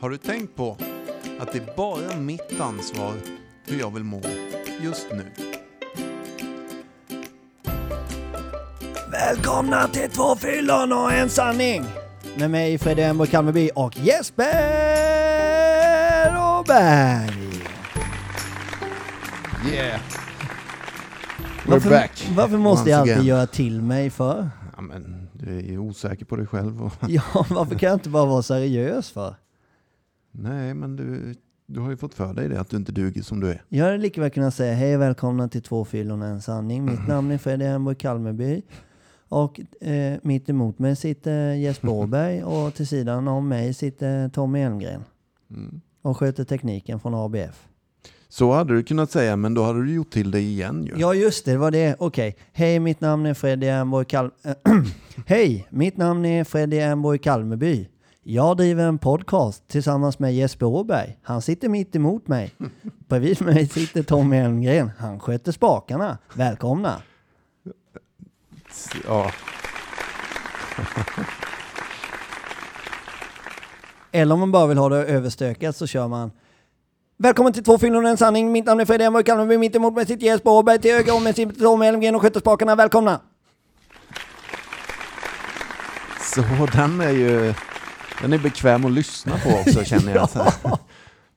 Har du tänkt på att det är bara mitt ansvar hur jag vill må just nu? Välkomna till två fyllon och en sanning! Med mig Fredrik Emborg Kalmarby och Jesper Åberg. Yeah! We're Varför, back! varför måste Once jag alltid again. göra till mig för? Ja, men du är ju osäker på dig själv. Och... Ja, varför kan jag inte bara vara seriös för? Nej, men du, du har ju fått för dig det att du inte duger som du är. Jag hade lika väl kunnat säga hej välkomna till två fyllon och en sanning. Mitt namn är Fredrik Emborg Kalmarby. Och eh, mitt emot mig sitter Jesper Åberg och till sidan om mig sitter Tommy Elmgren. Mm. Och sköter tekniken från ABF. Så hade du kunnat säga, men då hade du gjort till det igen ju. Ja just det, det var det. Okej. Hej, mitt namn är Freddy Ernborg Kal... Hej, mitt namn är Freddy Ernborg Kalmeby. Jag driver en podcast tillsammans med Jesper Åberg. Han sitter mitt emot mig. Bredvid mig sitter Tommy Elmgren. Han sköter spakarna. Välkomna! ja. Eller om man bara vill ha det överstökat så kör man Välkommen till två fyllon och en sanning. Mitt namn är Freddy Ernborg Kalmeby. Mitt emot mig sitter Jesper Åberg. Till höger om mig sitter Tommy Elmgren och sköter spakarna. Välkomna! Så den är ju den är bekväm att lyssna på också känner jag. Så här.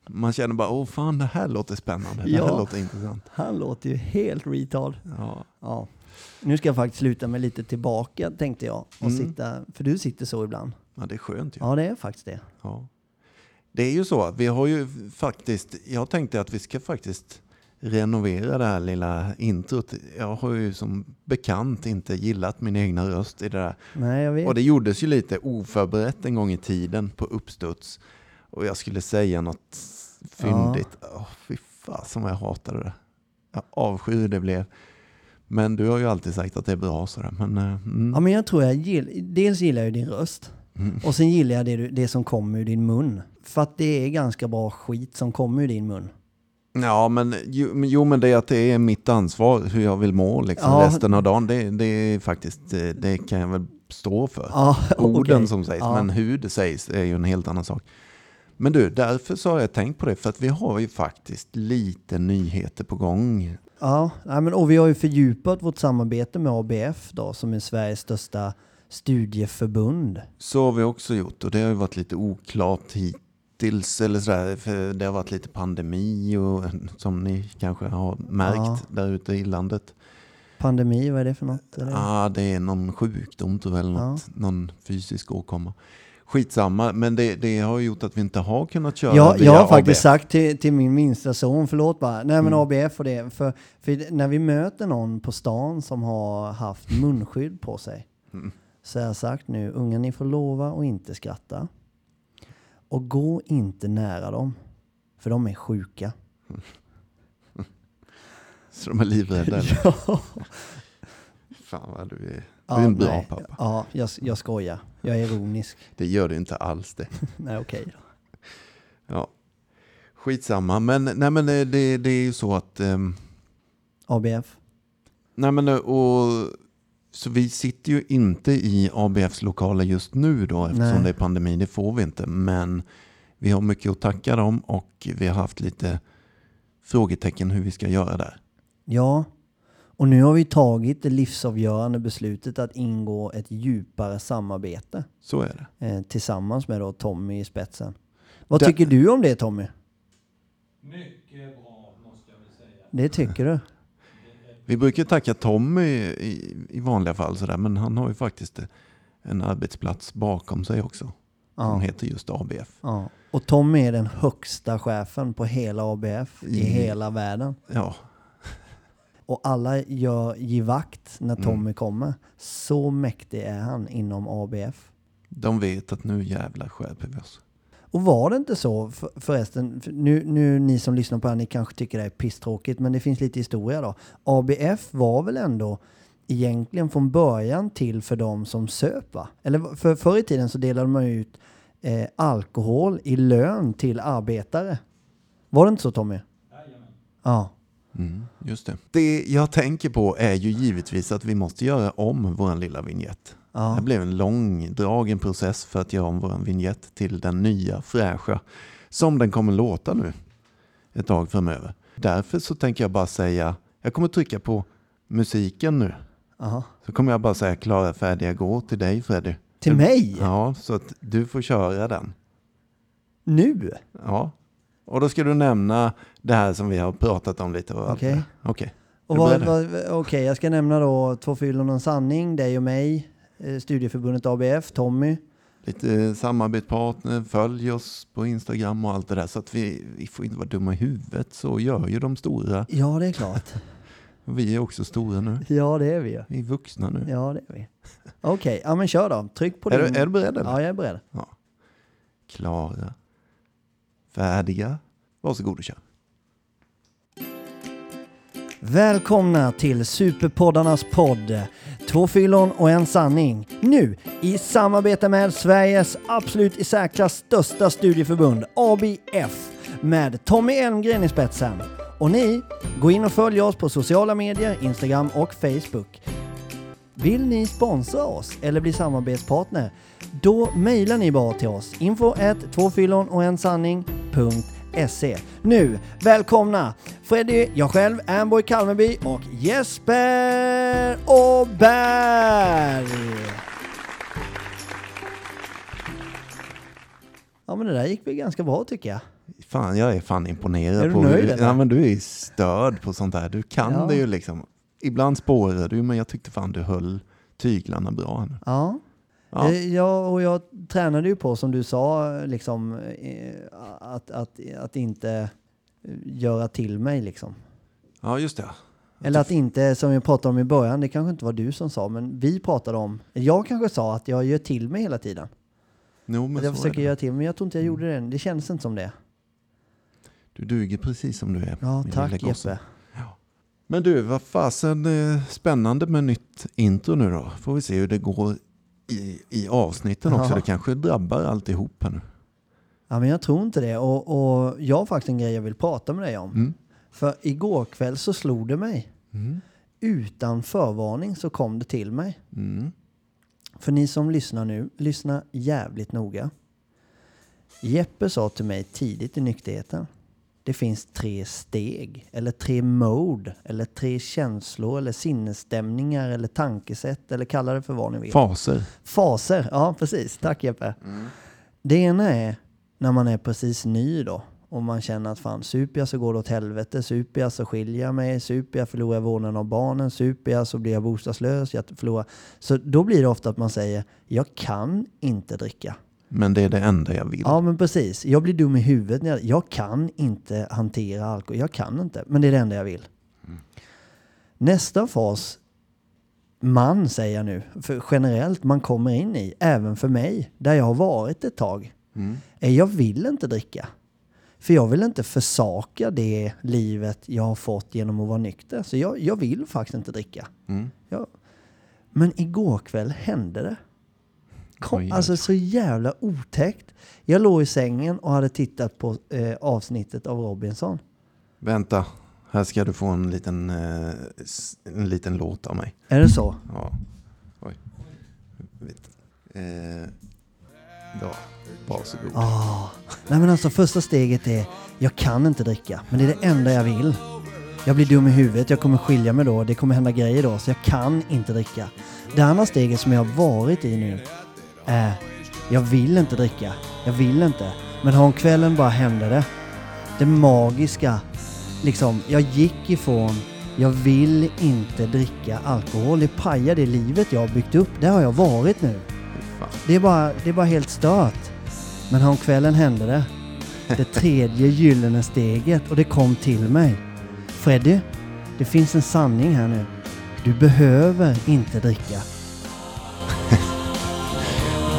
Man känner bara, åh fan det här låter spännande, det här Ja. låter intressant. Han låter ju helt retard. Ja. Ja. Nu ska jag faktiskt sluta mig lite tillbaka tänkte jag. Och Mm. sitta, för du sitter så ibland. ja, det är skönt ju. Ja, det är faktiskt det. Ja. Det är ju så, vi har ju faktiskt, jag tänkte att vi ska faktiskt renovera det här lilla introt. Jag har ju som bekant inte gillat min egna röst i det där. Nej, jag vet. Och det gjordes ju lite oförberett en gång i tiden på uppstuds. Och jag skulle säga något fyndigt. Åh, fy fan som jag hatade det. Jag avskyr det blev. Men du har ju alltid sagt att det är bra sådär. Men, eh, mm. Ja, men jag tror jag gill, dels gillar jag din röst. Mm. Och sen gillar jag det, det som kommer ur din mun. För att det är ganska bra skit som kommer ur din mun. Ja, men jo, jo, men det är att det är mitt ansvar hur jag vill må liksom, Ja. resten av dagen. Det, det är faktiskt, eh, det kan jag väl stå för. Ja, Orden okej. som sägs, Ja. men hur det sägs är ju en helt annan sak. Men du, därför så har jag tänkt på det, för att vi har ju faktiskt lite nyheter på gång. Ja, men, och vi har ju fördjupat vårt samarbete med ABF då, som är Sveriges största studieförbund. Så har vi också gjort och det har ju varit lite oklart hittills, eller sådär, för det har varit lite pandemi och som ni kanske har märkt Ja. där ute i landet. Pandemi, vad är det för något? Eller? Ja, det är någon sjukdom tror jag, eller något, någon fysisk åkomma. Skitsamma, men det, det har gjort att vi inte har kunnat köra Ja, via jag har faktiskt ABF. sagt till, till min minsta son, förlåt bara, nej men Mm. ABF och det, för, för när vi möter någon på stan som har haft munskydd på sig, Mm. så har jag sagt nu, unga ni får lova att inte skratta. Och gå inte nära dem, för de är sjuka. Så de är livrädda ja, Fan vad du är, du ja, är en bra nej, pappa. Ja, jag, jag skojar. Jag är ironisk. Det gör du inte alls det. nej, okej då. Ja. Skitsamma, men, nej, men det, det, det är ju så att ehm, ABF. Nej men och så vi sitter ju inte i ABFs lokaler just nu då eftersom Nej. det är pandemi, det får vi inte. Men vi har mycket att tacka dem och vi har haft lite frågetecken hur vi ska göra där. Ja, och nu har vi tagit det livsavgörande beslutet att ingå ett djupare samarbete. Så är det. eh, tillsammans med då Tommy i spetsen. Vad Det- tycker du om det Tommy? Mycket bra måste jag väl säga. Det tycker du? Vi brukar tacka Tommy i, i vanliga fall sådär, men han har ju faktiskt en arbetsplats bakom sig också. Som Ja, heter just ABF. ja. Och Tommy är den högsta chefen på hela ABF i I- hela världen. Ja, Och alla gör givakt när Mm. Tommy kommer. Så mäktig är han inom ABF. de vet att nu jävlar skärper vi oss. Och var det inte så för, förresten, för nu, nu ni som lyssnar på det här, ni kanske tycker det är pisstråkigt, men det finns lite historia då. ABF var väl ändå egentligen från början till för de som söp va? Eller för, förr i tiden så delade man ju ut eh, alkohol i lön till arbetare. Var det inte så Tommy? Jajamän. Ja. Mm, just det. Det jag tänker på är ju givetvis att vi måste göra om vår lilla vignett. Det Ja. blev en långdragen process för att göra om vår vignett till den nya fräscha som den kommer låta nu ett tag framöver. Därför så tänker jag bara säga, jag kommer trycka på musiken nu. Aha. Så kommer jag bara säga klara, färdiga, gå till dig Freddy. Till mig? Ja, så att du får köra den. Nu? Ja. Och då ska du nämna det här som vi har pratat om lite. Okej. det där. Okej. Du Okej, jag ska nämna då Två fyllon och en sanning, dig och mig, Studieförbundet ABF, Tommy. Lite eh, samarbetspartner, följ oss på Instagram och allt det där. Så att vi, vi får inte vara dumma i huvudet. Så gör ju de stora. Ja, det är klart. Vi är också stora nu. Ja, det är vi. Vi är vuxna nu. Ja, det är vi. Okej, ja men kör då. Tryck på är, din... du, är du beredd? Eller? Ja, jag är beredd. Klara, färdiga. Varsågod och kör. Välkomna till Superpoddarnas podd. Två fyllon och en sanning. Nu i samarbete med Sveriges absolut i särklass största studieförbund, ABF, med Tommy Elmgren i spetsen. Och ni, gå in och följ oss på sociala medier, Instagram och Facebook. Vill ni sponsra oss eller bli samarbetspartner? Då mejlar ni bara till oss. Info ett tvåfyllon och en sanning.se. Nu, välkomna Freddy, jag själv, Amboy Kalmeby och Jesper Åberg! Ja men det där gick väl ganska bra tycker jag. Fan, jag är fan imponerad. Är du på nöjd, hur, ja, men Du är störd på sånt här. Du kan Ja. det ju liksom. Ibland spårar du, men jag tyckte fan du höll tyglarna bra. Ja. Ja. Eh, Ja, och jag tränade ju på som du sa, liksom, eh, att, att, att inte eh, göra till mig liksom. ja, just det. Eller att inte, som vi pratade om i början, det kanske inte var du som sa, men vi pratade om, jag kanske sa att jag gör till mig hela tiden. Jo, men Att jag försöker göra till mig, men jag tror inte jag gjorde det. Det kändes inte som det. Du duger precis som du är. Ja, tack. Jeppe. Men du, vad fasen spännande med nytt intro nu då. Får vi se hur det går i, i avsnitten också. Ja. Det kanske drabbar alltihop här nu. Ja, men jag tror inte det. Och, och jag har faktiskt en grej jag vill prata med dig om. Mm. För igår kväll så slog det mig. Mm. Utan förvarning så kom det till mig. Mm. För ni som lyssnar nu, lyssna jävligt noga. Jeppe sa till mig tidigt i nykterheten. Det finns tre steg, eller tre mode, eller tre känslor, eller sinnesstämningar, eller tankesätt, eller kalla det för vad ni vill. Faser. Faser, ja precis. Tack Jeppe. Det ena är när man är precis ny då. Och man känner att fan, super jag så går det åt helvete. Super jag så skiljer jag mig. Super jag förlorar jag vårdnaden av barnen. Super jag så blir jag bostadslös. Jag förlorar. Så då blir det ofta att man säger, jag kan inte dricka. Men det är det enda jag vill. Ja men precis. Jag blir dum i huvudet. när jag- Jag kan inte hantera alkohol. Jag kan inte. Men det är det enda jag vill. Nästa fas, man säger jag nu, för generellt man kommer in i, även för mig, där jag har varit ett tag, Mm. är jag vill inte dricka. För jag vill inte försaka det livet jag har fått genom att vara nykter. Så jag, jag vill faktiskt inte dricka. Mm. Ja. Men igår kväll hände det. Kom, alltså så jävla otäckt. Jag låg i sängen och hade tittat på eh, avsnittet av Robinson. Vänta, här ska du få en liten, eh, en liten låt av mig. Är det så? Ja. Oj. Eh, ja, varsågod. Ah. Nej men alltså första steget är, jag kan inte dricka, men det är det enda jag vill. Jag blir dum i huvudet, jag kommer skilja mig då, det kommer hända grejer då, så jag kan inte dricka. Det andra steget som jag har varit i nu är, jag vill inte dricka, jag vill inte. Men häromkvällen bara hände det. Det magiska, liksom, jag gick ifrån, jag vill inte dricka alkohol, det pajar det livet jag har byggt upp, det har jag varit nu. Det är bara, det är bara helt stört. Men häromkvällen hände det. Det tredje gyllene steget och det kom till mig. Freddy, det finns en sanning här nu. Du behöver inte dricka.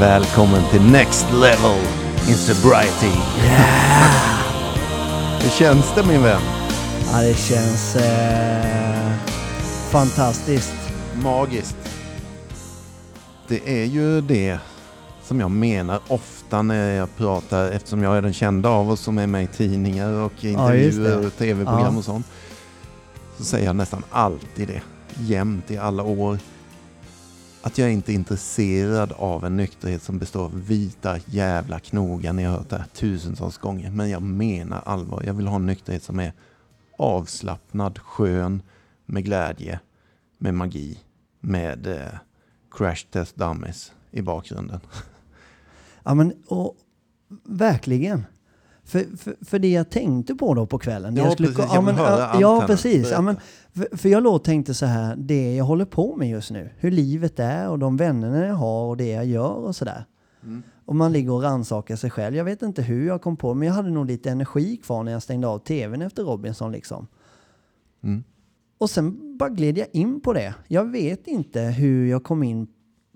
Välkommen till Next Level in Sobriety. Hur känns det min vän? Ja, det känns eh, fantastiskt. Magiskt. Det är ju det som jag menar ofta när jag pratar, eftersom jag är den kända av oss som är med i tidningar och Ja, intervjuer det. och tv-program Ja. och sånt. Så säger jag nästan alltid det, jämt i alla år att jag inte är intresserad av en nykterhet som består av vita jävla knogar. Ni har hört det här tusentals gånger. Men jag menar allvar. Jag vill ha en nykterhet som är avslappnad, skön, med glädje, med magi, med eh, crash test dummies i bakgrunden. Ja men och verkligen. För, för, för det jag tänkte på då på kvällen. Ja, jag skulle, precis. ja, men, ja, ja precis. Ja, men, för, för jag låg och tänkte så här, det jag håller på med just nu. Hur livet är och de vännerna jag har och det jag gör och sådär. Mm. Och man ligger och rannsakar sig själv. Jag vet inte hur jag kom på men jag hade nog lite energi kvar när jag stängde av tvn efter Robinson liksom. Mm. Och sen bara gled jag in på det. Jag vet inte hur jag kom in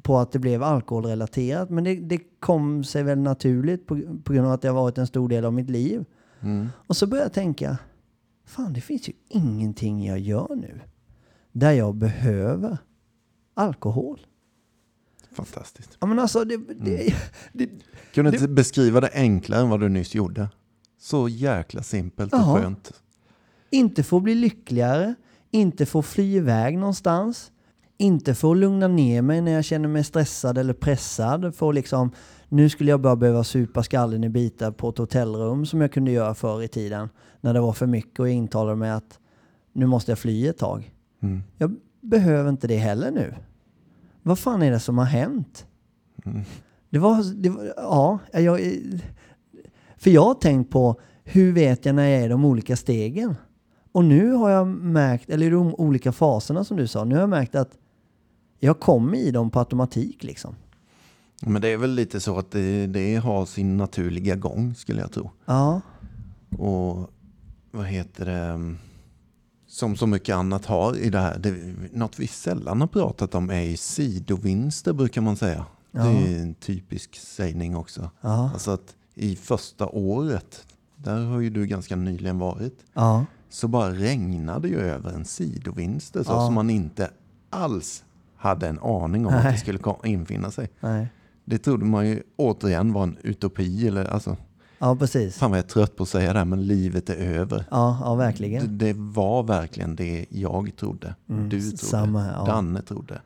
på att det blev alkoholrelaterat, men det, det kom sig väl naturligt på, på grund av att det har varit en stor del av mitt liv. Mm. Och så började jag tänka, fan det finns ju ingenting jag gör nu där jag behöver alkohol. Fantastiskt. Ja men alltså, det, det, det, Kan du inte beskriva det enklare än vad du nyss gjorde? Så jäkla simpelt och Ja. skönt. inte få bli lyckligare, inte få fly iväg någonstans, inte få lugna ner mig när jag känner mig stressad eller pressad. Få liksom, nu skulle jag bara behöva supa skallen i bitar på ett hotellrum som jag kunde göra förr i tiden när det var för mycket och jag intalade mig att nu måste jag fly ett tag. Mm. Jag behöver inte det heller nu. Vad fan är det som har hänt? Mm. Det var, det var ja, jag, för jag har tänkt på hur vet jag när jag är i de olika stegen? Och nu har jag märkt, eller i de olika faserna som du sa, nu har jag märkt att jag kommer i dem på automatik liksom. Men det är väl lite så att det, det har sin naturliga gång skulle jag tro. Ja, Och vad heter det? Som så mycket annat har i det här. Det, något vi sällan har pratat om är sidovinster brukar man säga. Det Ja. är en typisk sägning också. ja, Alltså att i första året, där har ju du ganska nyligen varit, ja, så bara regnade ju över en sidovinster så som man inte alls hade en aning om att Nej. det skulle infinna sig. nej. Det trodde man ju återigen var en utopi. Eller, alltså, Ja, precis. fan vad jag är trött på att säga det här, men livet är över. Ja, ja Det, verkligen. det var verkligen det jag trodde. Mm, Du trodde. samma ja. Danne trodde.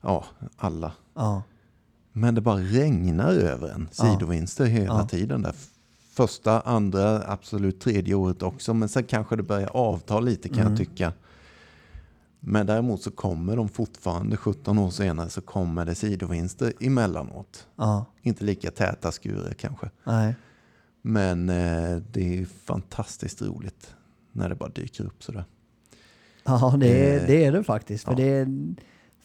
Ja, alla. Ja, Men det bara regnar över en. Ja. Sidovinster hela Ja. tiden. Där. Första, andra, absolut tredje året också. Men sen kanske det börjar avta lite kan Mm. jag tycka. Men däremot så kommer de fortfarande, 17 år senare, så kommer det sidovinster emellanåt. ja, Inte lika täta skurer kanske. nej. Men eh, det är fantastiskt roligt när det bara dyker upp sådär. Ja, det är, Eh, det är det faktiskt. För ja. det är,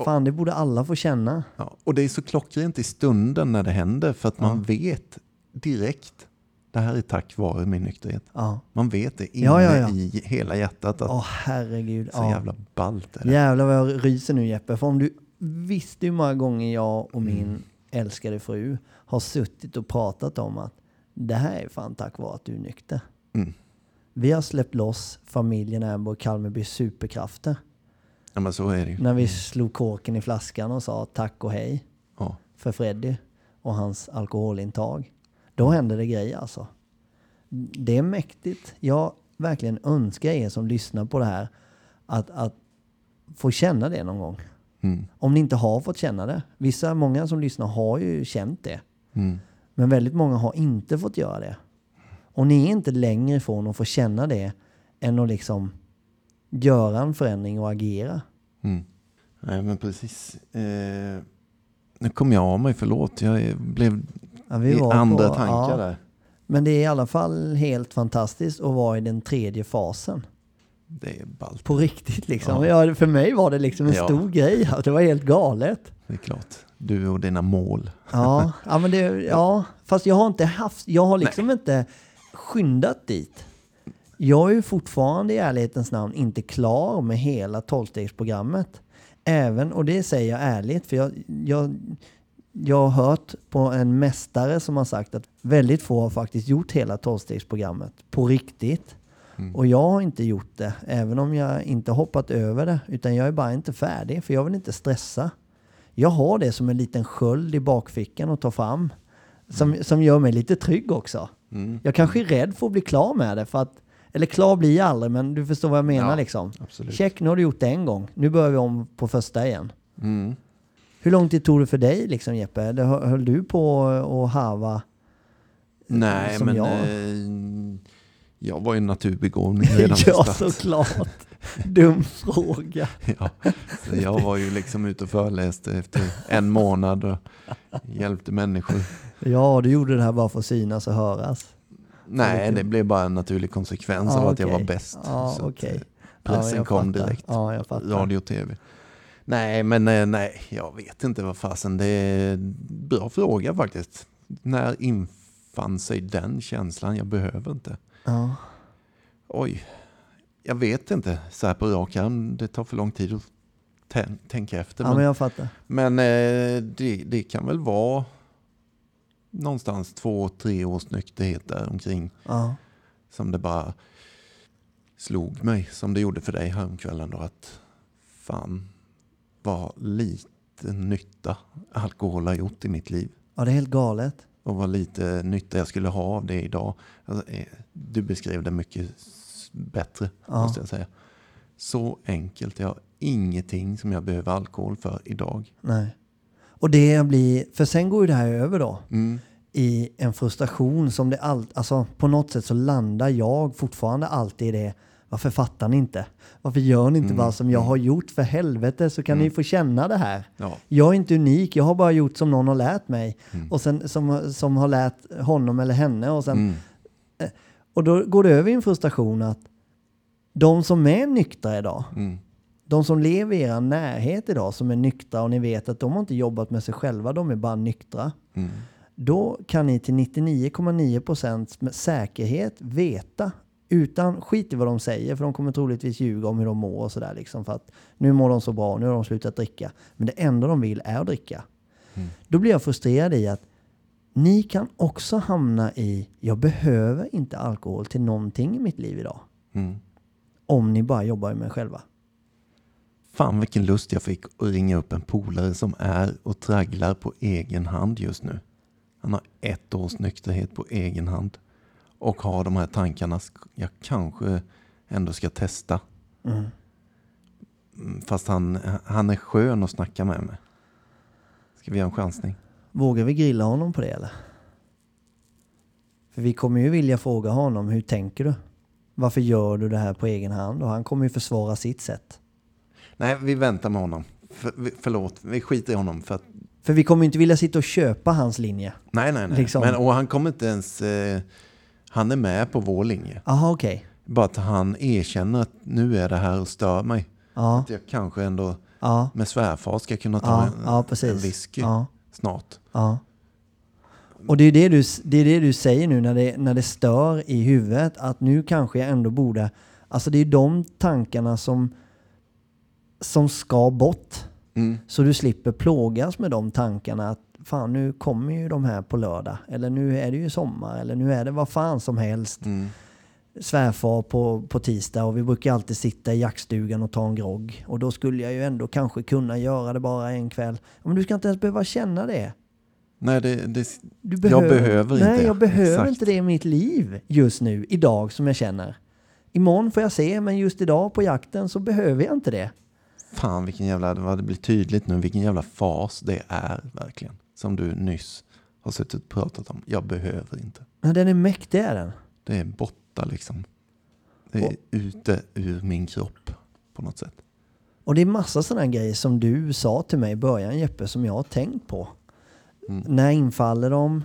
fan, det borde alla få känna. Ja, och det är så klockrent i stunden när det händer för att man Ja. vet direkt. Det här är tack vare min nykterhet. Ja. Man vet det inne Ja, ja, i hela hjärtat att Åh herregud. så jävla ballt är det. Jävlar vad jag ryser nu Jeppe. För om du visste hur många gånger jag och min Mm. älskade fru har suttit och pratat om att det här är fan tack vare att du är nykter. Mm. Vi har släppt loss familjen Amber och Kalmarbys superkrafter. Ja, men så är det ju. När vi slog korken i flaskan och sa tack och hej för Freddy och hans alkoholintag. Då hände det grejer alltså. Det är mäktigt. Jag verkligen önskar er som lyssnar på det här att, att få känna det någon gång. Mm. Om ni inte har fått känna det. Vissa, många som lyssnar har ju känt det. Mm. Men väldigt många har inte fått göra det. Och ni är inte längre ifrån att få känna det än att liksom göra en förändring och agera. Mm. Nej, men precis. Eh, nu kom jag av mig, förlåt. Jag blev Ja, vi i var andra på- tankar ja. där. Men det är i alla fall helt fantastiskt att vara i den tredje fasen. Det är ballt. På riktigt liksom. Ja. Ja. för mig var det liksom en Ja. stor grej. Det var helt galet. Det är klart. Du och dina mål. Ja, ja, men det, ja, fast jag har inte haft, jag har liksom inte skyndat dit. Jag är ju fortfarande i ärlighetens namn inte klar med hela tolvstegsprogrammet. Även, och det säger jag ärligt, för jag, jag, jag har hört på en mästare som har sagt att väldigt få har faktiskt gjort hela tolvstegsprogrammet på riktigt. Mm. Och jag har inte gjort det, även om jag inte hoppat över det, utan jag är bara inte färdig, för jag vill inte stressa. Jag har det som en liten sköld i bakfickan att ta fram. Som, som gör mig lite trygg också. Mm. Jag kanske är rädd för att bli klar med det. För att, eller klar blir jag aldrig, men du förstår vad jag menar Ja, liksom. Absolut. Check, nu har du gjort det en gång. Nu börjar vi om på första igen. Hur lång tid tog det för dig liksom Jeppe? Eller hö- höll du på att harva? Nej, som men jag. jag. jag var ju en naturbegåvning redan ja, såklart. Dum fråga. Ja, så jag var ju liksom ute och föreläste efter en månad och hjälpte människor. Ja, du gjorde det här bara för att synas och höras. Nej, det blev bara en naturlig konsekvens Ja, av att jag var bäst. Så att, okej. eh, Pressen jag kom direkt. Radio och tv. Nej, men eh, nej, jag vet inte vad fasen. Det är bra fråga faktiskt. När infann sig den känslan? Jag behöver inte. Ja. Oj, jag vet inte så här på rak arm. Det tar för lång tid att tän- tänka efter. ja, men men jag fattar. men eh, det, det kan väl vara någonstans två, tre års nykterhet där omkring Ja. som det bara slog mig som det gjorde för dig häromkvällen då att fan vad lite nytta alkohol har gjort i mitt liv ja, det är helt galet. och vad lite nytta jag skulle ha av det idag. Alltså, eh, du beskrev det mycket bättre Ja. måste jag säga. Så enkelt, jag har ingenting som jag behöver alkohol för idag. Nej. Och det blir, för sen går ju det här över då Mm. i en frustration som det allt, alltså på något sätt så landar jag fortfarande alltid i det. Varför fattar ni inte? Varför gör ni inte Mm, bara som jag mm. har gjort för helvete så kan Mm. ni få känna det här. Ja. Jag är inte unik, jag har bara gjort som någon har lärt mig. Mm. Och sen som, som har lärt honom eller henne. Och, sen, Mm. och då går det över i en frustration att de som är nyktra idag, Mm. de som lever i er närhet idag som är nyktra och ni vet att de har inte jobbat med sig själva, de är bara nyktra. Då kan ni till 99,9% med säkerhet veta utan skit i vad de säger, för de kommer troligtvis ljuga om hur de mår och sådär liksom för att nu mår de så bra, nu har de slutat dricka. Men det enda de vill är att dricka. Mm. Då blir jag frustrerad i att ni kan också hamna i, jag behöver inte alkohol till någonting i mitt liv idag. Mm. Om ni bara jobbar med er själva. Fan vilken lust jag fick att ringa upp en polare som är och tragglar på egen hand just nu. Han har ett års nykterhet på egen hand. Och har de här tankarna, jag kanske ändå ska testa. Mm. Mm, Fast han, han är skön att snacka med mig. Ska vi göra en chansning? Vågar vi grilla honom på det eller? För vi kommer ju vilja fråga honom, hur tänker du? Varför gör du det här på egen hand? Och han kommer ju försvara sitt sätt. Nej, vi väntar med honom. För, förlåt, vi skiter i honom. För att, För vi kommer ju inte vilja sitta och köpa hans linje. nej, nej, nej. Liksom. Men, och han kommer inte ens... Eh, han är med på vår linje. Jaha, okej. Bara att han erkänner att nu är det här och stör mig. Ja, Att jag kanske ändå ja, med svärfar ska kunna ta ja, en, en whisky snart. Och det är det du, det är det du säger nu när det, när det stör i huvudet. Att nu kanske jag ändå borde... Alltså det är de tankarna som, som ska bort. Mm. Så du slipper plågas med de tankarna att fan nu kommer ju de här på lördag. Eller nu är det ju sommar. Eller nu är det vad fan som helst. Mm. Svärfar på, på tisdag och vi brukar alltid sitta i jaktstugan och ta en grogg. Och då skulle jag ju ändå kanske kunna göra det bara en kväll. Men du ska inte ens behöva känna det. Nej, det, det, Du Jag behöver nej, inte. jag behöver Exakt. inte det i mitt liv just nu, idag som jag känner. Imorgon får jag se, men just idag på jakten så behöver jag inte det. fan vilken jävla, vad det blir tydligt nu vilken jävla fas det är verkligen. Som du nyss har suttit och pratat om. Jag behöver inte. Men den är mäktig är den. Det är borta liksom. Det är Och- ute ur min kropp på något sätt. Och det är massa sådana grejer som du sa till mig i början Jeppe, som jag har tänkt på. Mm. När infaller de?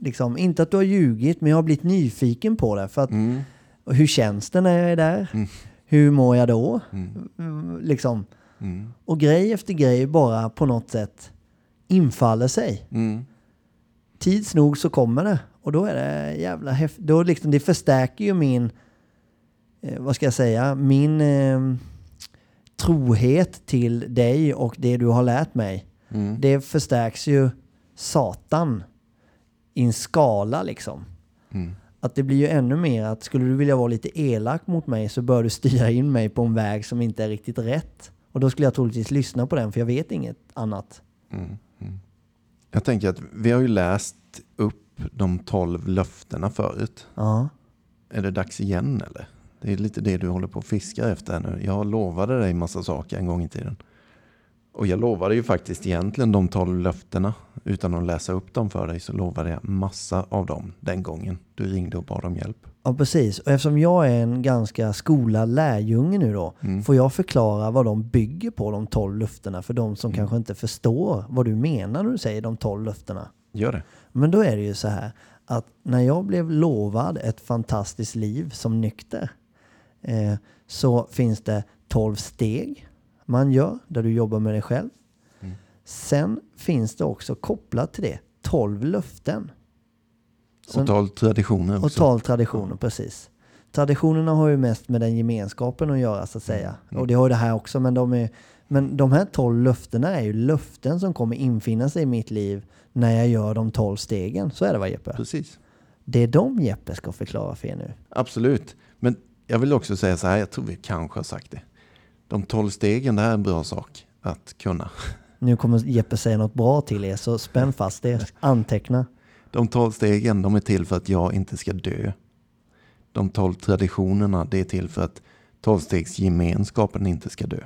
Liksom, inte att du har ljugit, men jag har blivit nyfiken på det. För att, Mm. hur känns det när jag är där? Mm. Hur mår jag då? Mm, Liksom. Mm. Och grej efter grej bara på något sätt infaller sig. Mm. Tids nog så kommer det. Och då är det jävla häftigt. Då liksom, det förstärker ju min, eh, vad ska jag säga, min eh, trohet till dig och det du har lärt mig. Mm. Det förstärks ju satan i en skala liksom. Mm. Att det blir ju ännu mer att skulle du vilja vara lite elak mot mig så bör du styra in mig på en väg som inte är riktigt rätt. Och då skulle jag troligtvis lyssna på den för jag vet inget annat. Mm. Jag tänker att vi har ju läst upp de tolv löftena förut. Ja. Är det dags igen eller? Det är lite det du håller på och fiskar efter nu. Jag lovade dig massa saker en gång i tiden. Och jag lovade ju faktiskt egentligen de tolv löftena. Utan att läsa upp dem för dig så lovade jag massa av dem den gången du ringde och bad om hjälp. Ja, precis. Och eftersom jag är en ganska skolad lärjunge nu då, Mm. får jag förklara vad de bygger på, de tolv löftena, för de som Mm. kanske inte förstår vad du menar när du säger de tolv löftena. Gör det. Men då är det ju så här att när jag blev lovad ett fantastiskt liv som nykter eh, så finns det 12 steg man gör där du jobbar med dig själv. Mm. Sen finns det också kopplat till det 12 löften. Sen- Och tolv traditioner också. och 12 traditioner, precis. Traditionerna har ju mest med den gemenskapen att göra så att säga. Mm. Och det har ju det här också, men de, är, men de här 12 löftena är ju löften som kommer infinna sig i mitt liv när jag gör de 12 stegen. Så är det va Jeppe? Precis. Det är de Jeppe ska förklara för er nu. Absolut. Men jag vill också säga så här, jag tror vi kanske har sagt det. De tolv stegen, det här är en bra sak att kunna. Nu kommer Jeppe säga något bra till er, så spänn fast er. Anteckna. De tolv stegen, de är till för att jag inte ska dö. De tolv traditionerna, det är till för att tolvstegsgemenskapen inte ska dö.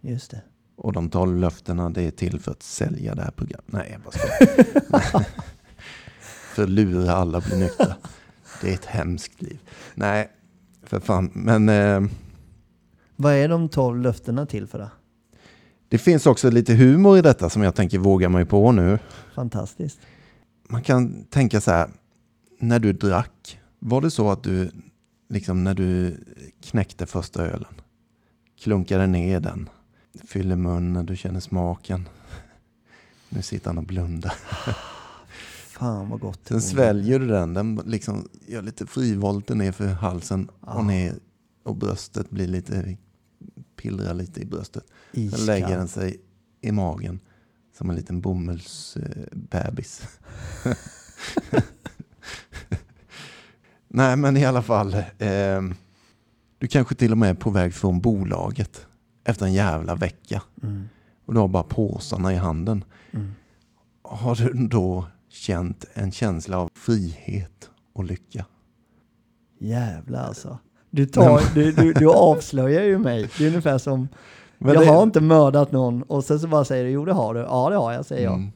Just det. Och de tolv löftena, det är till för att sälja det här programmet. Nej, jag bara skojar. För att lura alla att bli nyktra. Det är ett hemskt liv. Nej, för fan. Men eh, Vad är de 12 löftena till för då? det finns också lite humor i detta som jag tänker våga mig på nu. Fantastiskt. Man kan tänka så här, när du drack, var det så att du, liksom när du knäckte första ölen, klunkade ner den, fyller munnen, du känner smaken. Nu sitter han och blundar. Fan vad gott. Sen sväljer du den, den liksom gör lite frivolter ner för halsen Ah. och ner och bröstet blir lite, pillrar lite i bröstet. Sen Iskall. lägger den sig i magen som en liten bomullsbebis. Nej men i alla fall, eh, du kanske till och med är på väg från bolaget efter en jävla vecka Mm. och du har bara påsarna i handen. Mm. Har du då känt en känsla av frihet och lycka? Jävlar alltså. Du, tar, du, du, du avslöjar ju mig. Det är ungefär som, Men jag det- har inte mördat någon och sen så bara säger du, jo det har du. Ja det har jag, säger jag. Mm.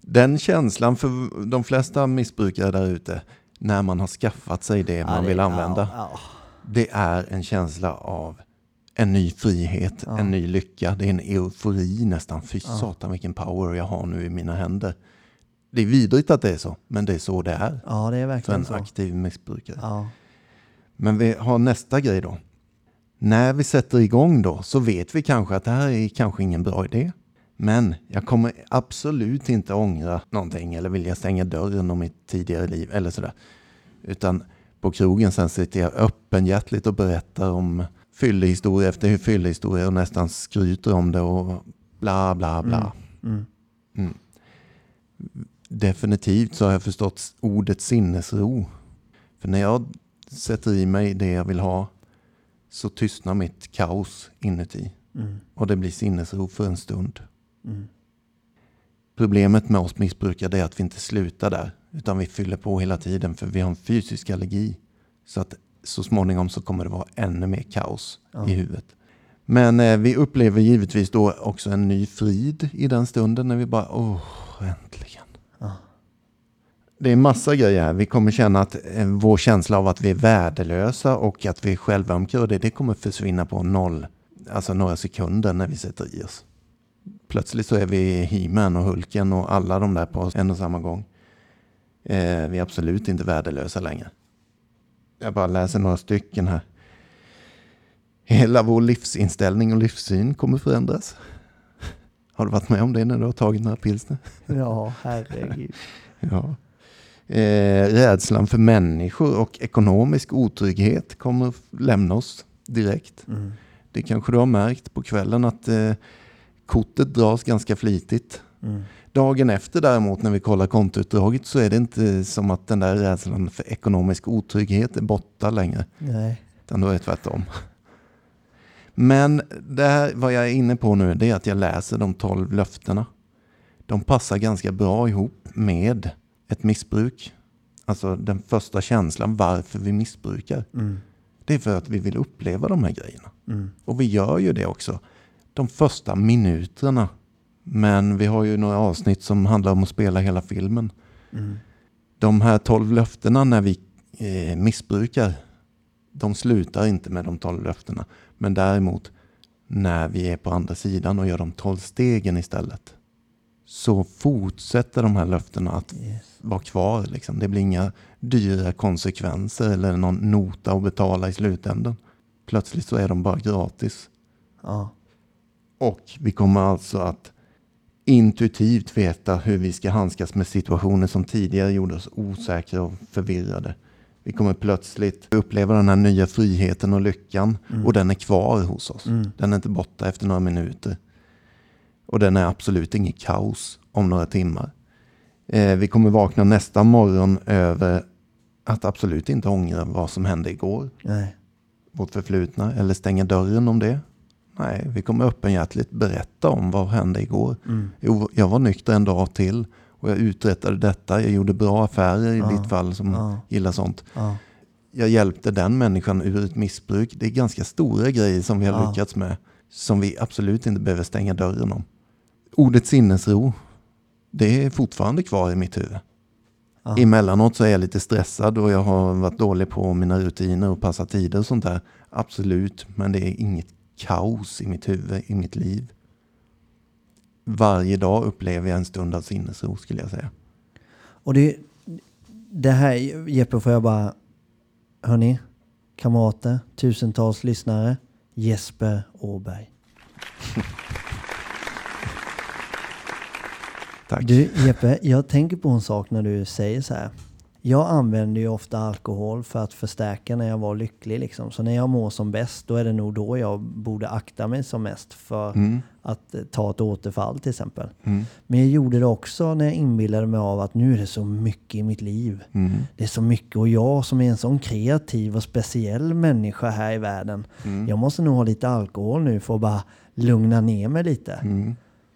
Den känslan för de flesta missbrukare där ute, när man har skaffat sig det Ja, man det- vill använda, Ja, ja. det är en känsla av en ny frihet, en ny lycka. Det är en eufori nästan. Fy satan vilken power jag har nu i mina händer. Det är vidrigt att det är så, men det är så det är ja, det är för verkligen en så. aktiv missbrukare. Men vi har nästa grej då. När vi sätter igång då så vet vi kanske att det här är kanske ingen bra idé. Men jag kommer absolut inte ångra någonting eller vilja stänga dörren om mitt tidigare liv eller sådär. Utan på krogen sen sitter jag öppenhjärtligt och berättar om fyllehistoria efter fyllehistoria och nästan skryter om det och bla bla bla. Mm. Mm. Definitivt så har jag förstått ordet sinnesro. För när jag sätter i mig det jag vill ha så tystnar mitt kaos inuti. Mm. Och det blir sinnesro för en stund. Mm. Problemet med oss missbrukare är att vi inte slutar där. Utan vi fyller på hela tiden för vi har en fysisk allergi. Så att så småningom så kommer det vara ännu mer kaos Ja. i huvudet. Men eh, vi upplever givetvis då också en ny frid i den stunden när vi bara, åh, äntligen. Det är massa grejer här. Vi kommer känna att eh, vår känsla av att vi är värdelösa och att vi är självömkar, det, det kommer försvinna på noll, alltså några sekunder när vi sätter i oss. Plötsligt så är vi He-Man och Hulken och alla de där på en och samma gång. Eh, vi är absolut inte värdelösa längre. Jag bara läser några stycken här. Hela vår livsinställning och livssyn kommer förändras. Har du varit med om det när du har tagit några pilsner? Ja, herregud. Ja. Eh, rädslan för människor och ekonomisk otrygghet kommer lämna oss direkt. Mm. Det kanske du har märkt på kvällen att eh, kortet dras ganska flitigt. Mm. Dagen efter däremot när vi kollar kontoutdraget så är det inte som att den där rädslan för ekonomisk otrygghet är borta längre. Nej. Utan då är det tvärtom. Men det här, vad jag är inne på nu det är att jag läser de tolv löftena. De passar ganska bra ihop med ett missbruk. Alltså den första känslan varför vi missbrukar. Mm. Det är för att vi vill uppleva de här grejerna. Mm. Och vi gör ju det också de första minuterna. Men vi har ju några avsnitt som handlar om att spela hela filmen. Mm. De här tolv löftena när vi eh, missbrukar, de slutar inte med de tolv löftena. Men däremot när vi är på andra sidan och gör de tolv stegen istället. Så fortsätter de här löftena att Yes. vara kvar. Liksom. Det blir inga dyra konsekvenser eller någon nota att betala i slutändan. Plötsligt så är de bara gratis. Ja. Och vi kommer alltså att intuitivt veta hur vi ska handskas med situationer som tidigare gjorde oss osäkra och förvirrade. Vi kommer plötsligt uppleva den här nya friheten och lyckan och den är kvar hos oss. Mm. Den är inte borta efter några minuter. Och den är absolut inget kaos om några timmar. Eh, vi kommer vakna nästa morgon över att absolut inte ångra vad som hände igår Nej. vårt förflutna eller stänga dörren om det. Nej, vi kommer öppenhjärtligt berätta om vad hände igår. Mm. Jo, jag var nykter en dag till och jag uträttade detta. Jag gjorde bra affärer i Ja, ditt fall som ja. gillar sånt. Ja. Jag hjälpte den människan ur ett missbruk. Det är ganska stora grejer som vi har Ja. lyckats med. Som vi absolut inte behöver stänga dörren om. Ordet sinnesro, det är fortfarande kvar i mitt huvud. Ja. Emellanåt så är jag lite stressad och jag har varit dålig på mina rutiner och passa tider och sånt där. Absolut, men det är inget kaos i mitt huvud, i mitt liv. Varje dag upplever jag en stund av sinnesro skulle jag säga. Och det, det här Jeppe får jag bara, hörni, kamrater, tusentals lyssnare, Jesper Åberg. Tack. Du Jeppe, jag tänker på en sak när du säger så här. Jag använder ju ofta alkohol för att förstärka när jag var lycklig. Liksom. Så när jag mår som bäst, då är det nog då jag borde akta mig som mest för Mm, att eh, ta ett återfall till exempel. mm, Men jag gjorde det också när jag inbillade mig av att nu är det så mycket i mitt liv. mm, Det är så mycket och jag som är en sån kreativ och speciell människa här i världen. mm, Jag måste nog ha lite alkohol nu för att bara lugna ner mig lite.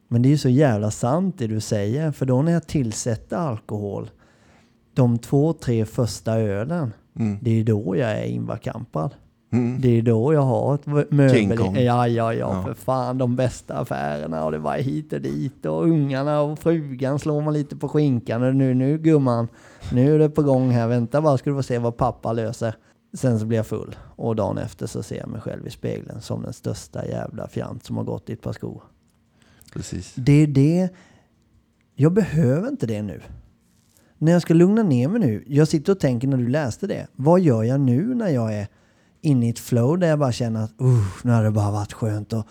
Men det är ju så jävla sant det du säger. För då när jag tillsätter alkohol, de två, tre första ölen, Mm. det är då jag är invakampad. Mm. Det är då jag har ett möbel. Ja, ja, ja, Ja. för fan. De bästa affärerna och det var hit och dit och ungarna och frugan slår man lite på skinkan. Och nu, nu gumman, nu är det på gång här. Vänta bara ska du få se vad pappa löser. Sen så blir jag full och dagen efter så ser jag mig själv i spegeln som den största jävla fjant som har gått i ett par skor. Precis. Det är det. Jag behöver inte det nu. När jag ska lugna ner mig nu. Jag sitter och tänker när du läste det. Vad gör jag nu när jag är inne i ett flow där jag bara känner att uh, nu hade det bara varit skönt att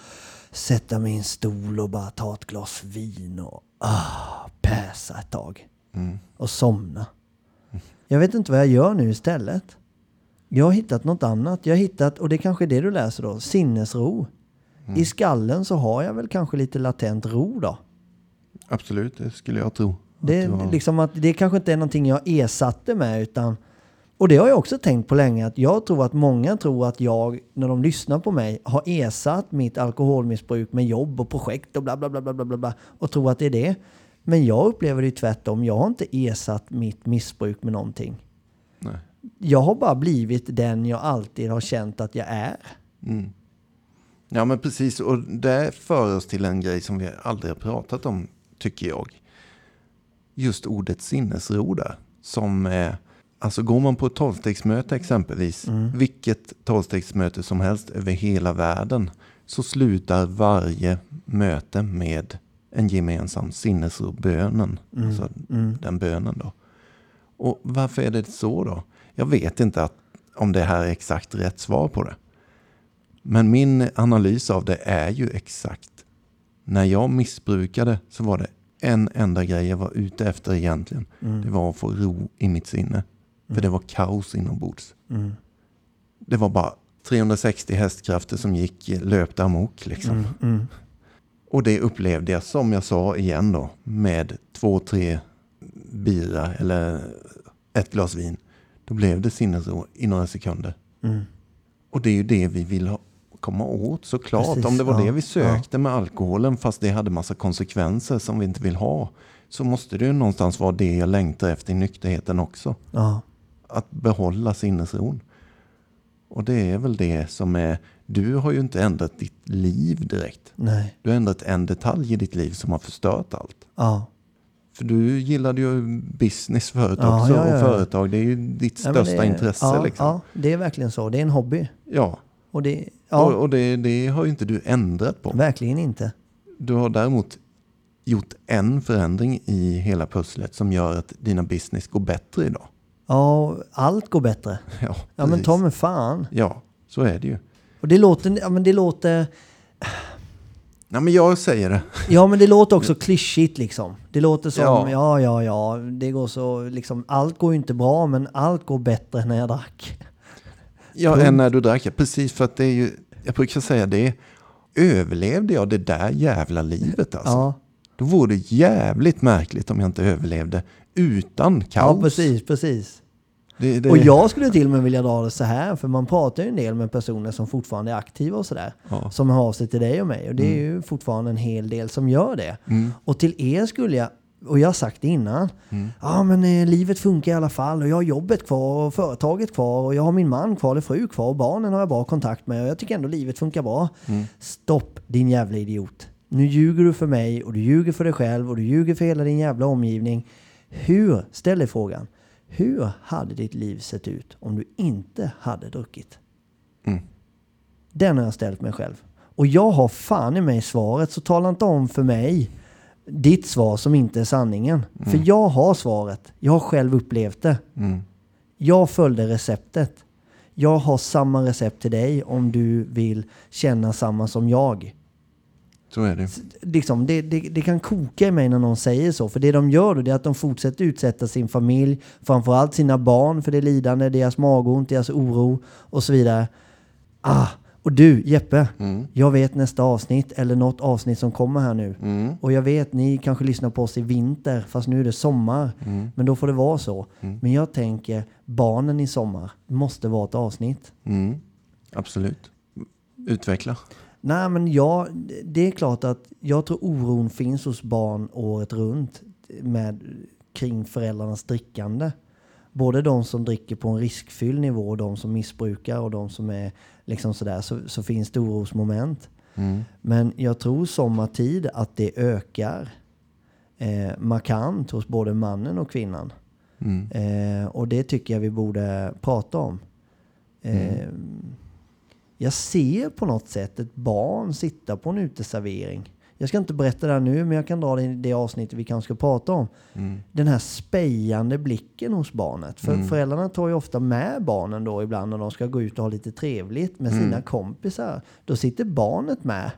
sätta mig i en stol och bara ta ett glas vin och ah, päsa ett tag. Mm. Och somna. Jag vet inte vad jag gör nu istället. Jag har hittat något annat. Jag har hittat, och det är kanske är det du läser då, sinnesro. I skallen så har jag väl kanske lite latent ro då. Absolut, det skulle jag tro. Att Det, det var- liksom att det kanske inte är någonting jag ersatte med utan och det har jag också tänkt på länge att jag tror att många tror att jag när de lyssnar på mig har ersatt mitt alkoholmissbruk med jobb och projekt och bla bla bla bla bla bla, bla och tror att det är det. Men jag upplever det tvärtom. Jag har inte ersatt mitt missbruk med någonting. Nej. Jag har bara blivit den jag alltid har känt att jag är. Mm. Ja men precis, och det för oss till en grej som vi aldrig har pratat om, tycker jag. Just ordet sinnesro där. Som är, alltså går man på ett tolvstegsmöte exempelvis, vilket tolvstegsmöte som helst över hela världen, så slutar varje möte med en gemensam sinnesro-bönen. Alltså den bönen då. Och varför är det så då? Jag vet inte att, om det här är exakt rätt svar på det. Men min analys av det är ju exakt. När jag missbrukade så var det en enda grej jag var ute efter egentligen. Det var att få ro i mitt sinne. För det var kaos inombords. Mm. Det var bara 360 hästkrafter som gick löpte amok liksom. Mm. Och det upplevde jag som jag sa igen då med två, tre bira eller ett glas vin. Då blev det sinnesro i några sekunder. Mm. Och det är ju det vi vill ha, komma åt såklart. Precis, Om det var ja, det vi sökte med alkoholen fast det hade massa konsekvenser som vi inte vill ha. Så måste det ju någonstans vara det jag längtar efter i nykterheten också. Ja. Att behålla sinnesron. Och det är väl det som är Du har ju inte ändrat ditt liv direkt. Nej. Du har ändrat en detalj i ditt liv som har förstört allt. Ja. För du gillade ju business förut Ja, också. ja, ja. Och företag, det är ju ditt Ja, största det intresse. Ja, liksom. ja, det är verkligen så. Det är en hobby. ja. Och det, Och, ja, och det, det har ju inte du ändrat på. verkligen inte. Du har däremot gjort en förändring i hela pusslet som gör att dina business går bättre idag. Ja, allt går bättre. Ja, Ja, men ta mig fan. Ja, så är det ju. Och det låter, ja, men det låter, Nej, men jag säger det. ja men det låter också klyschigt liksom. Det låter som, Ja. ja, ja, ja, det går så, liksom, allt går ju inte bra, men allt går bättre när jag drack. Ja, Punkt. än när du drack. Precis, för att det är ju, jag brukar säga det, överlevde jag det där jävla livet alltså? Ja, Då vore det jävligt märkligt om jag inte överlevde utan kaos. ja precis, precis. Det, det, Och jag skulle till och med vilja dra det så här, för man pratar ju en del med personer som fortfarande är aktiva och sådär. Ja. Som hör av sig till dig och mig. Och det är ju fortfarande en hel del som gör det. Mm. Och till er skulle jag, och jag har sagt det innan, ja men eh, livet funkar i alla fall och jag har jobbet kvar och företaget kvar och jag har min man kvar eller fru kvar och barnen har jag bra kontakt med och jag tycker ändå livet funkar bra. Stopp din jävla idiot. Nu ljuger du för mig och du ljuger för dig själv och du ljuger för hela din jävla omgivning. Hur, ställ dig frågan, hur hade ditt liv sett ut om du inte hade druckit? Mm. Den har jag ställt mig själv. Och jag har fan i mig svaret, så tala inte om för mig ditt svar som inte är sanningen. För jag har svaret. Jag har själv upplevt det. Mm. Jag följde receptet. Jag har samma recept till dig om du vill känna samma som jag. Så är det. Liksom, det, det, det kan koka i mig när någon säger så. För det de gör då det är att de fortsätter utsätta sin familj, framförallt sina barn för det lidande, deras magont, deras oro och så vidare. Ah, och du Jeppe, Mm. jag vet nästa avsnitt eller något avsnitt som kommer här nu. Mm. Och jag vet, ni kanske lyssnar på oss i vinter, fast nu är det sommar. Mm. Men då får det vara så. Mm. Men jag tänker, barnen i sommar måste vara ett avsnitt. Mm. Absolut. Utveckla. Nej, men ja, det är klart att jag tror oron finns hos barn året runt med, kring föräldrarnas drickande. Både de som dricker på en riskfylld nivå och de som missbrukar och de som är liksom sådär, så, så finns det orosmoment. Mm. Men jag tror sommartid att det ökar eh, markant hos både mannen och kvinnan. Mm. Eh, och det tycker jag vi borde prata om. Eh, Jag ser på något sätt ett barn sitta på en uteservering. Jag ska inte berätta det här nu, men jag kan dra det i det avsnittet vi kanske ska prata om. Mm. Den här spejande blicken hos barnet. För Mm. föräldrarna tar ju ofta med barnen då ibland när de ska gå ut och ha lite trevligt med sina Mm. kompisar. Då sitter barnet med.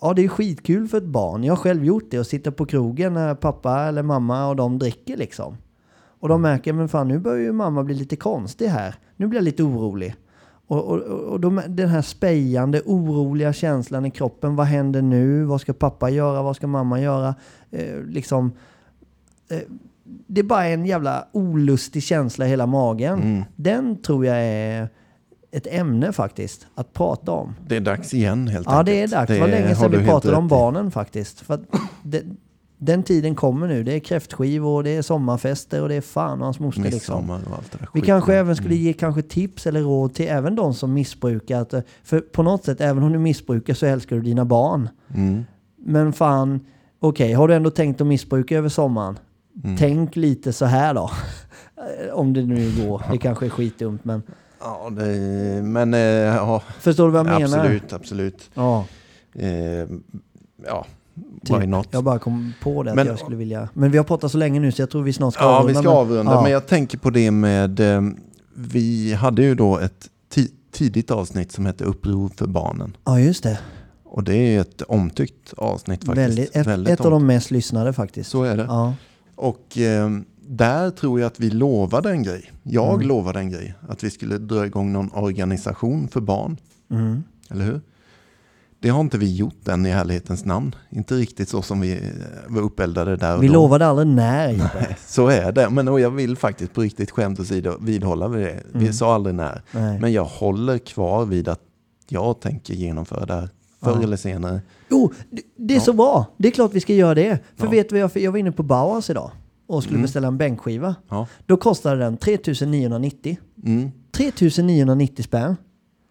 Ja, det är skitkul för ett barn. Jag har själv gjort det och sitta på krogen när pappa eller mamma och de dricker liksom. Och de märker, men fan nu börjar ju mamma bli lite konstig här. Nu blir jag lite orolig. Och, och, och de, den här spejande, oroliga känslan i kroppen. Vad händer nu? Vad ska pappa göra? Vad ska mamma göra? Eh, liksom, eh, det är bara en jävla olustig känsla i hela magen. Mm. Den tror jag är ett ämne faktiskt att prata om. Det är dags igen helt Ja, enkelt. det är dags. Det var länge sedan vi pratade om barnen faktiskt. För det, den tiden kommer nu. Det är kräftskivor och det är sommarfester och det är fan och hans moster liksom. Och allt det där Vi kanske även skulle Mm. ge kanske tips eller råd till även de som missbrukar. Att, eh, för på något sätt, även om du missbrukar så älskar du dina barn. Mm. Men fan, okej, har du ändå tänkt att missbruka över sommaren? Mm. Tänk lite så här då. om det nu går. Det kanske är skitdumt, men Ja, det, men eh, ja, förstår du vad jag menar? absolut, absolut. Ja, Eh, ja, Typ. why not? jag bara kom på det att Men- jag skulle vilja. Men vi har pratat så länge nu så jag tror vi snart ska Ja, vi avrunda, ska men- avrunda. Ja. Men jag tänker på det med, eh, vi hade ju då ett ti- tidigt avsnitt som hette Uppror för barnen. Ja, just det. Och det är ett omtyckt avsnitt faktiskt. Väldigt, ett Väldigt ett av de mest lyssnade faktiskt. Så är det. Ja. Och eh, där tror jag att vi lovade en grej. Jag Mm. lovade en grej. Att vi skulle dra igång någon organisation för barn. Mm. Eller hur? Det har inte vi gjort än i ärlighetens namn. Inte riktigt så som vi eh, var uppeldade där och Vi då. lovade aldrig när Jeppe. Så är det. Men och jag vill faktiskt på riktigt skämt åsido vidhålla vid det. Vi Mm. sa aldrig när. Nej. Men jag håller kvar vid att jag tänker genomföra det här förr Ja. eller senare. Jo, det, är Ja. så bra. Det är klart vi ska göra det. För Ja. vet du jag, jag var inne på Bauhaus idag och skulle Mm. beställa en bänkskiva. Ja. Då kostade den 3990. Mm. 3990 spänn.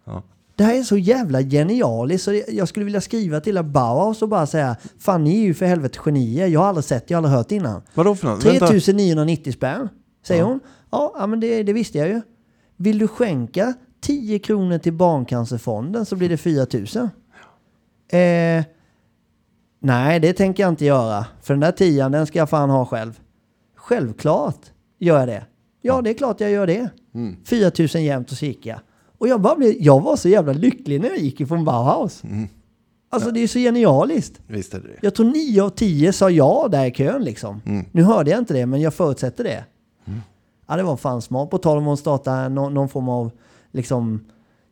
Ja. Det här är så jävla genialiskt så jag skulle vilja skriva till Bauhaus och bara säga Fan ni är ju för helvete genier. Jag har aldrig sett, jag har aldrig hört innan. Vadå för något? Vänta. 3990 spänn, säger Ja. hon. Ja, ja men det, det visste jag ju. Vill du skänka 10 kronor till Barncancerfonden så blir det 4000. Eh, nej, det tänker jag inte göra. För den där tian, den ska jag fan ha själv. Självklart gör jag det. Ja, det är klart jag gör det. Mm. 4000 jämt och så gick jag. Och jag, bara blev, jag var så jävla lycklig när jag gick ifrån Bauhaus. Mm. Alltså det är så genialiskt. Visst är det. Jag tror 9 av 10 sa ja där i kön liksom. Mm. Nu hörde jag inte det, men jag förutsätter det. Ja, det var fan smart. På tal om att starta någon, någon form av, liksom,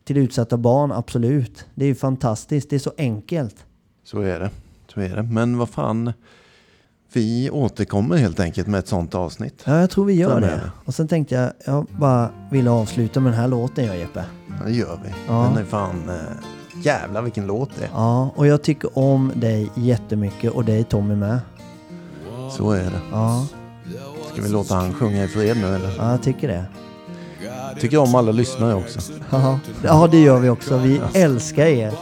till utsatta barn, absolut. Det är ju fantastiskt. Det är så enkelt. Så är det. Så är det. Men vad fan. Vi återkommer helt enkelt med ett sånt avsnitt. Ja, jag tror vi gör Framöver. det. Och sen tänkte jag, jag bara ville avsluta med den här låten jag Jeppe. Ja, det gör vi. Ja. Den är fan... Eh, jävlar vilken låt det är. Ja, och jag tycker om dig jättemycket och dig Tommy med. Så är det. Ja, Ska vi låta han sjunga i fred nu eller? ja jag tycker det. Tycker om alla lyssnare också. Ja, ja det gör vi också. Vi älskar er.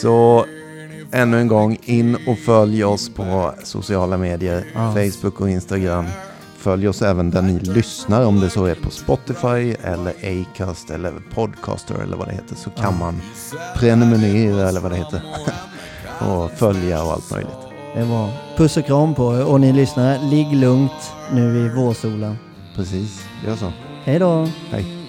Så ännu en gång in och följ oss på sociala medier. Ja. Facebook och Instagram. Följ oss även där ni lyssnar om det så är på Spotify eller Acast eller Podcaster eller vad det heter. Så kan man prenumerera eller vad det heter. och följa och allt möjligt. Det bra. Puss och kram på er och ni lyssnare, ligg lugnt nu i vårsolen. Precis, gör så. Hej då! Hej.